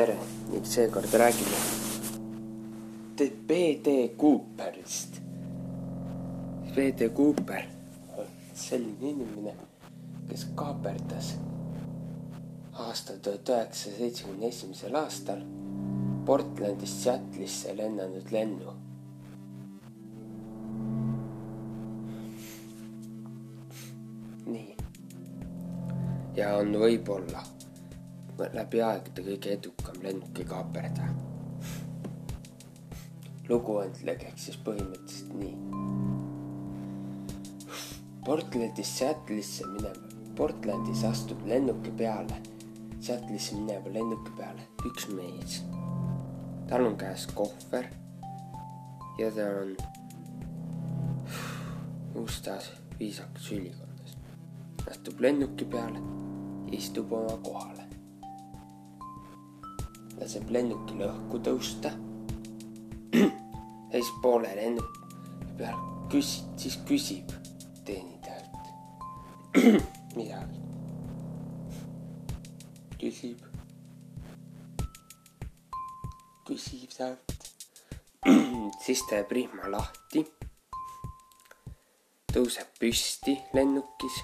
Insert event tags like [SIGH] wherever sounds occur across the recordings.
tere ning seekord räägime B.D. Cooperist. B.D. Cooper on selline inimene, kes kaaperdas aastal tuhat üheksasaja seitsmekümne esimesel aastal Portlandist Seattle'isse lennanud lennu. nii. ja on võib-olla läbi aegade kõige edukam lennukikaaperdaja. lugu on käiks siis põhimõtteliselt nii. Portlandist Seattle'isse minev, Portlandis astub lennuki peale, Seattle'isse mineva lennuki peale üks mees. tal on käes kohver ja ta on mustas viisakas ülikonnas. astub lennuki peale, istub oma kohale laseb lennukil õhku tõusta. [CLEARS THROAT] siis poole lennuki peal küsid, siis küsib teenindajalt [CLEARS THROAT] midagi. küsib, küsib sealt. [CLEARS THROAT] siis teeb rihma lahti. tõuseb püsti lennukis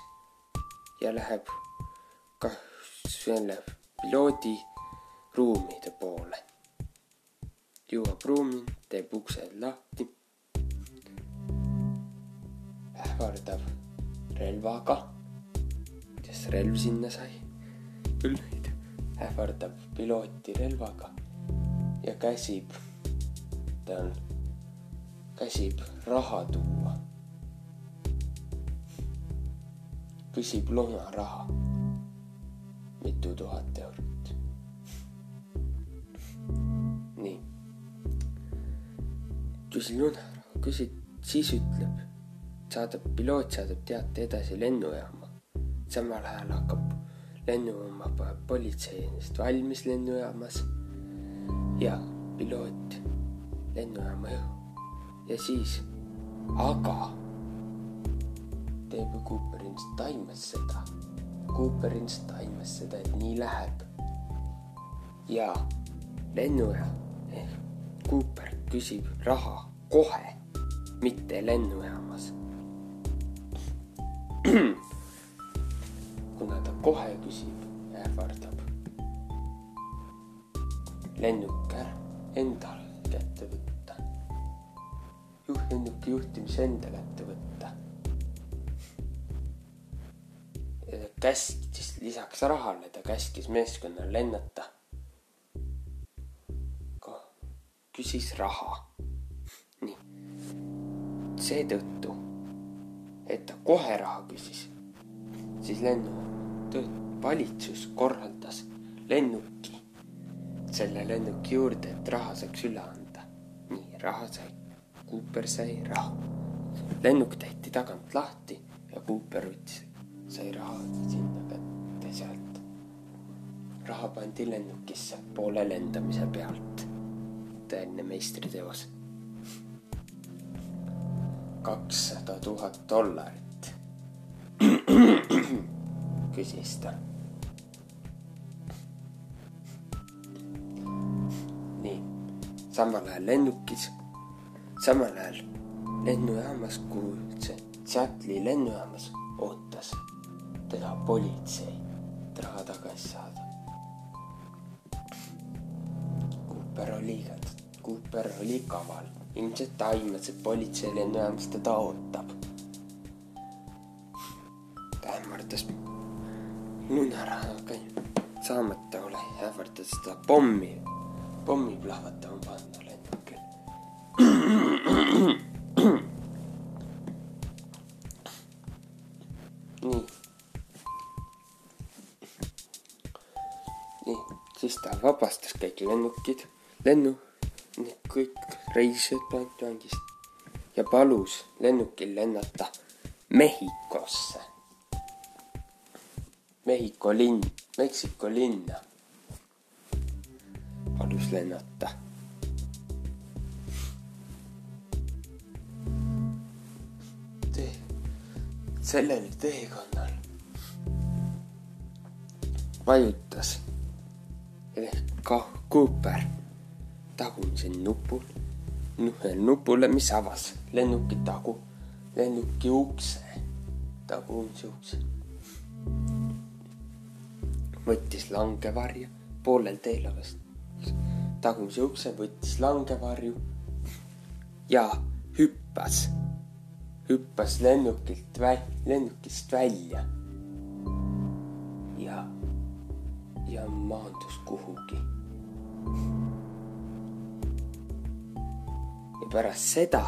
ja läheb ka selle piloodi ruumide poole. jõuab ruumi, teeb uksed lahti. ähvardab relvaga. kes relv sinna sai? küll ei tea. ähvardab pilooti relvaga ja käsib, ta on, käsib raha tuua. küsib lunaraha, mitu tuhat eurot. Küsin lunaraha, küsid, siis ütleb, saadab, piloot saadab teate edasi lennujaama. samal ajal hakkab lennujaama politsei ennast valmis lennujaamas ja piloot lennujaama õhu ja siis, aga teeb ju Cooper ilmselt taimes seda. Cooper ilmselt taimes seda, et nii läheb. ja lennujaam ehk Cooper küsib raha kohe, mitte lennujaamas. [CLEARS THROAT] kuna ta kohe küsib ähvardab lennuk ära endal kätte võtta. juht, lennuki juhtimise enda kätte võtta. käskis lisaks rahale, ta käskis meeskonnal lennata küsis raha. nii, seetõttu, et ta kohe raha küsis, siis lennu, valitsus korraldas lennuki selle lennuki juurde, et raha saaks üle anda. nii, raha sai, Cooper sai raha. lennuk tehti tagant lahti ja Cooper võttis, sai raha sinna kätte sealt. raha pandi lennukisse poole lendamise pealt tõeline meistriteos. kakssada tuhat dollarit, küsis ta. nii, samal ajal lennukis, samal ajal lennujaamas, kuhu see Seattle'i lennujaamas ootas teda politsei, et raha tagasi saada. Cooper oli ka Cooper oli kaval, ilmselt ta aimas, et politsei lennujaamas teda ootab. ta ähvardas lunarahaga saamata ole, ähvardas seda pommi, pommi plahvatama panna lennukil. nii. nii, siis ta vabastas kõik lennukid, lennu need kõik reisijad pandi vangist ja palus lennukil lennata Mehhikosse. Mehhiko linn, Meksiko linna palus lennata. tee, sellel teekonnal vajutas Cooper tagumisel nupul, ühel nupule, mis avas lennuki tagu, lennuki ukse, tagumise ukse. võttis langevarju poolel teel vast tagumise ukse, võttis langevarju ja hüppas, hüppas lennukilt vä-, lennukist välja. ja, ja maandus kuhugi. Ja pärast seda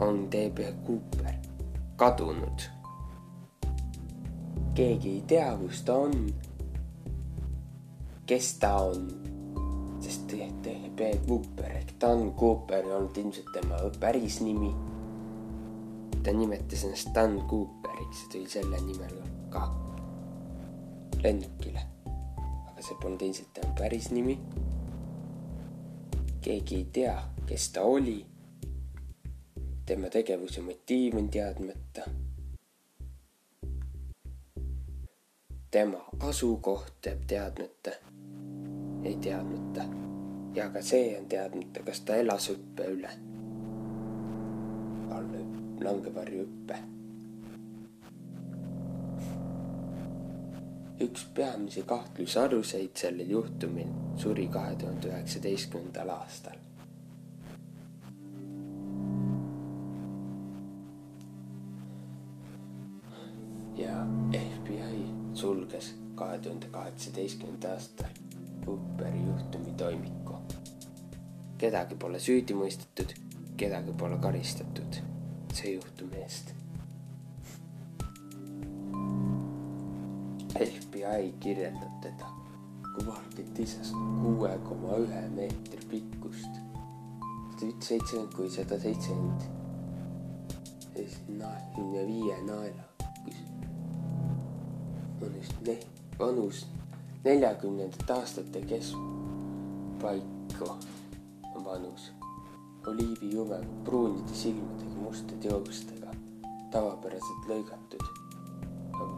on DB Cooper kadunud. keegi ei tea, kus ta on, kes ta on sest DB Cooper ehk Dan Cooper ei olnud ilmselt tema päris nimi. ta nimetas ennast Dan Cooperiks ja tõi selle nimel ka lennukile. aga see polnud ilmselt tema päris nimi. Keegi ei tea, kes ta oli. tema tegevuse motiiv on teadmata. tema asukoht jääb teadmata ei teadmata. ja ka see on teadmata, kas ta elas hüppe üle. all langevarju üks peamisi kahtlusaluseid sellel juhtumil suri kahe tuhande üheksateistkümnendal aastal. ja FBI sulges kahe tuhande kaheksateistkümnendal aastal Cooperi juhtumi toimiku. kedagi pole süüdi mõistetud, kedagi pole karistatud see juhtumi eest. FBI kirjeldab teda kui valget isast kuue koma ühe meetri pikkust. sada seitsekümmend kuni sada seitsekümmend. neljakümne viie naela. on just vanus neljakümnendate aastate keskpaiku vanus. oliivijume pruunide silmadega, mustade joonistega, tavapäraselt lõigatud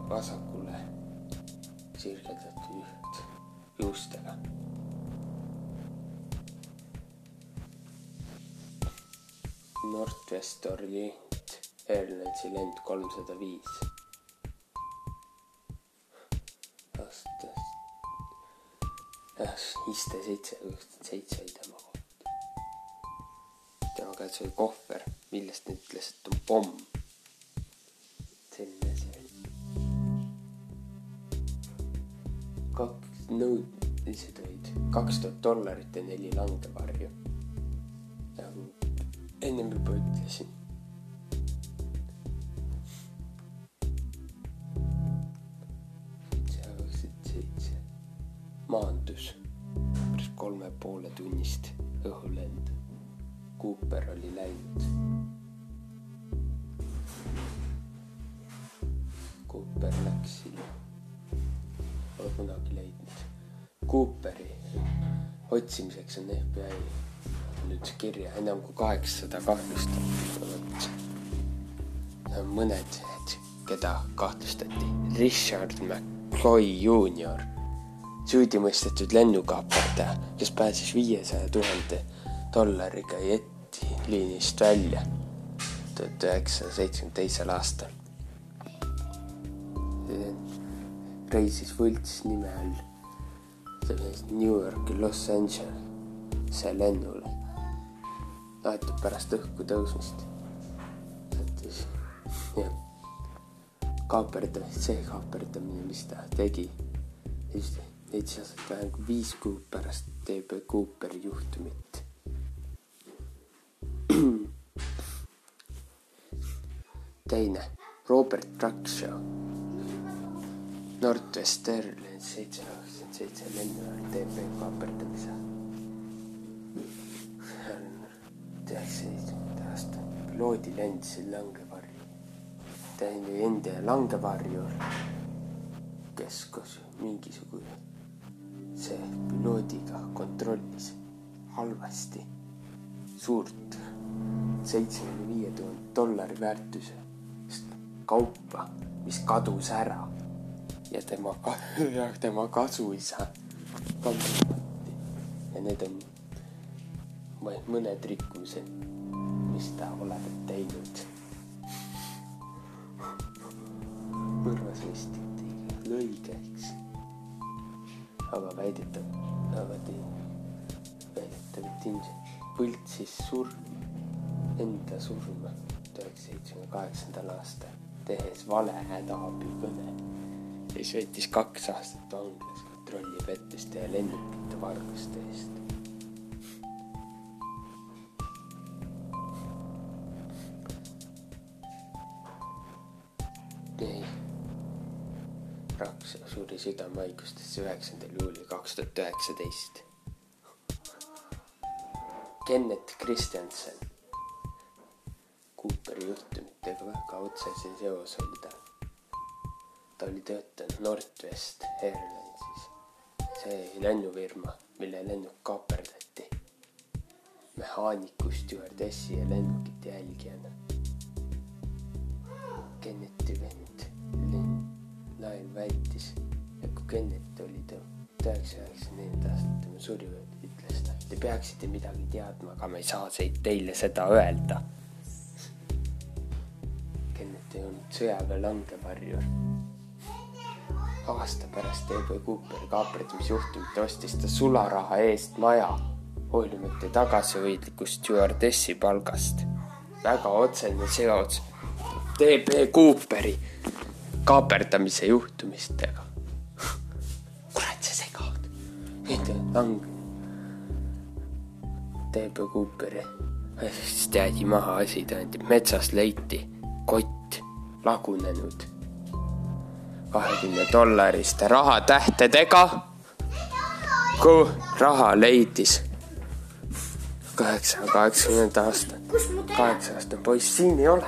vasakule sirgeldatud juht, juustega. Northwest Orient Airlinesi lend kolmsada viis jah, iste seitse, seitse oli tema koht. tema käes oli kohver, millest ta ütles, et on pomm. selline nõudmised olid kaks tuhat dollarit ja neli langevarju. nagu ennem juba ütlesin maandus pärast kolme poole tunnist õhulend. Cooper oli läinud. Cooper läks sinna, pole kunagi leidnud. Cooperi otsimiseks on FBI nüüd kirja enam kui kaheksasada kahtlustust. mõned, keda kahtlustati, Richard McCoy Junior süüdimõistetud lennukaaperdaja, kes pääses viiesaja tuhande dollariga jetiliinist välja tuhat üheksasaja seitsmekümne teisel aastal. reisis võlts nime all sellest New Yorki Los Angelesse lennule. aetud pärast õhku tõusmist. sattus jah, kaaperdamine, see kaaperdamine, mis ta tegi, just leidis aset vähem kui viis kuud pärast DB Cooperi juhtumit. teine, Robert Truckshaw. Northwest Airlines seitse üheksakümmend seitse lennujaam DB kaaperdamise. üheksateistkümnenda aasta piloodi lendasid langevarju. teine enda langevarjur keskus mingisugune see piloodiga kontrollis halvasti suurt seitsmekümne viie tuhande dollari väärtusest kaupa, mis kadus ära ja tema, [LAUGHS] ja tema kasuisa kandmati ja need on vaid mõned rikkumised, mis ta olevat teinud. mõrvas vist lõigeks, aga väidetav, aga väidetavalt ilmselt võltsis surm, enda surma üheksasaja seitsmekümne kaheksandal aastal, tehes vale hädaabikõne. Siis veetis kaks aastat vanglas kontrollipettuste ja lennukite varguste eest. nii. Raks suri südamehaigustesse üheksandal juulil kaks tuhat üheksateist. Kennet Kristjanson Cooperi juhtumitega väga otsese seos oli tal. Ta oli töötanud Northwest Airlinesis, see lennufirma, mille lennuk kaaperdati. mehaaniku, stjuardessi ja lennukite jälgijana. Kenneti vend Lynn Lyle väitis, et kui Kennet oli tuhande üheksasaja üheksakümne neljanda aastal tema suri, ütles ta, te peaksite midagi teadma, aga ma ei saa teile seda öelda ei olnud sõjaväe langevarjur. Aasta pärast E.B. Cooperi kaaperdamisjuhtumit ostis ta sularaha eest maja, hoolimata tagasihoidlikust stjuardessi palgast. väga otsene seos D.B. Cooperi kaaperdamise juhtumistega. [LAUGHS] kurat, sa segad. nüüd lang-. D.B. Cooperi siis teadi maha asi, tähendab metsas leiti kott lagunenud kahekümne dollariste rahatähtedega. kui raha leidis kaheksa, kaheksakümnenda aasta, kaheksa aastane poiss, siin ei ole.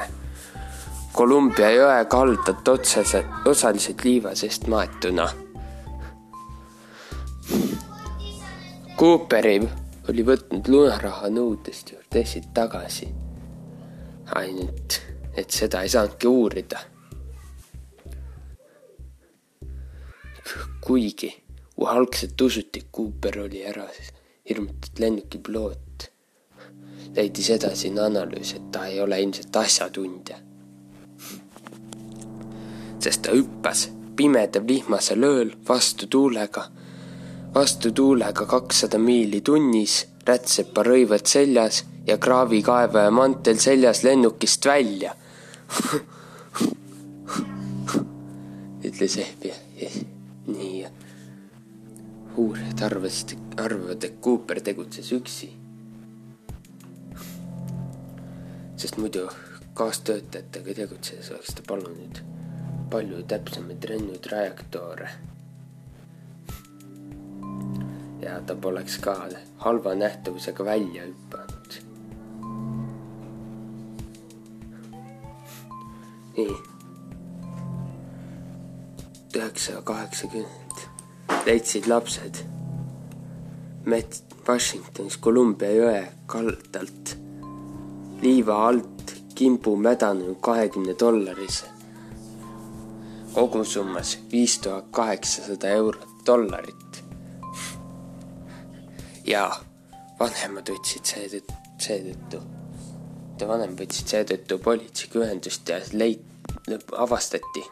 Kolumbia jõe kaldat otseselt, osaliselt liiva seest maetuna. Cooperi oli võtnud lunaraha nõudest juurde tagasi. ainult et seda ei saanudki uurida. Kuigi algselt usuti, et Cooper oli ära hirmutatud lennuki piloot, leidis edasi analüüs, et ta ei ole ilmselt asjatundja. sest ta hüppas pimedal vihmasel ööl vastu tuulega, vastu tuulega kakssada miili tunnis, rätsepa rõivad seljas ja kraavikaevaja mantel seljas lennukist välja [LAUGHS] ütles FBI. Nii. uurijad arvasid, arvavad, et Cooper tegutses üksi. sest muidu kaastöötajatega tegutsedes oleks ta palunud palju täpsemaid lennutrajektoore. ja ta poleks ka halva nähtavusega välja hüpanud nii. Üheksasaja kaheksakümmend. Leidsid lapsed. Mets Washingtonis Columbia jõe kaldalt. Liiva alt kimbu mädanenud kahekümne dollarise. Kogusummas viis tuhat kaheksasada eurot dollarit. ja vanemad võtsid seetõttu, seetõttu ta vanem võtsid seetõttu politseiga ühendust ja leid-, avastati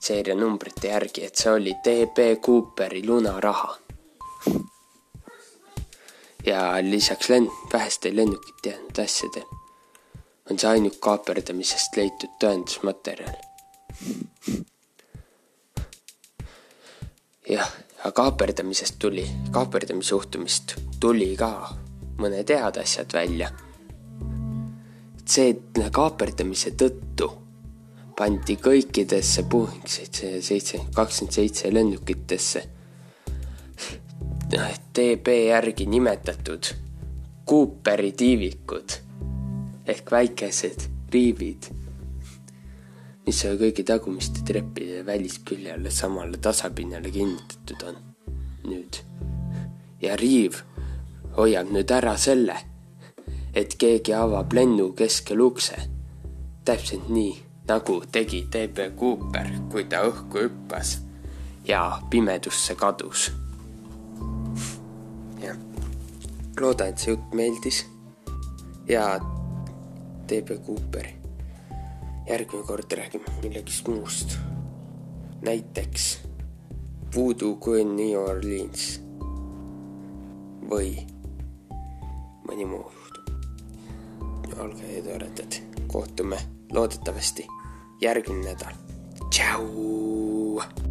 seerianumbrite järgi, et see oli DB Cooperi lunaraha. ja lisaks lend-, vähestel lennukit jäänud asjadel on see ainult kaaperdamisest leitud tõendusmaterjal. jah, aga kaaperdamisest tuli, kaaperdamisjuhtumist tuli ka mõned head asjad välja see kaaperdamise tõttu pandi kõikidesse Boeing seitse, seitse, kakskümmend seitse lennukitesse DB järgi nimetatud Cooperi tiivikud ehk väikesed riivid, mis kõigi tagumiste treppide välisküljele samale tasapinnale kinnitatud on nüüd. ja riiv hoiab nüüd ära selle et keegi avab lennu keskel ukse. täpselt nii, nagu tegi TB Cooper, kui ta õhku hüppas ja pimedusse kadus. jah, loodan, et see jutt meeldis ja TB Cooper. järgmine kord räägime millegist muust. näiteks Voodoo Queen New Orleans või mõni muu juhtum. olge toredad, kohtume loodetavasti järgmine nädal. tšau.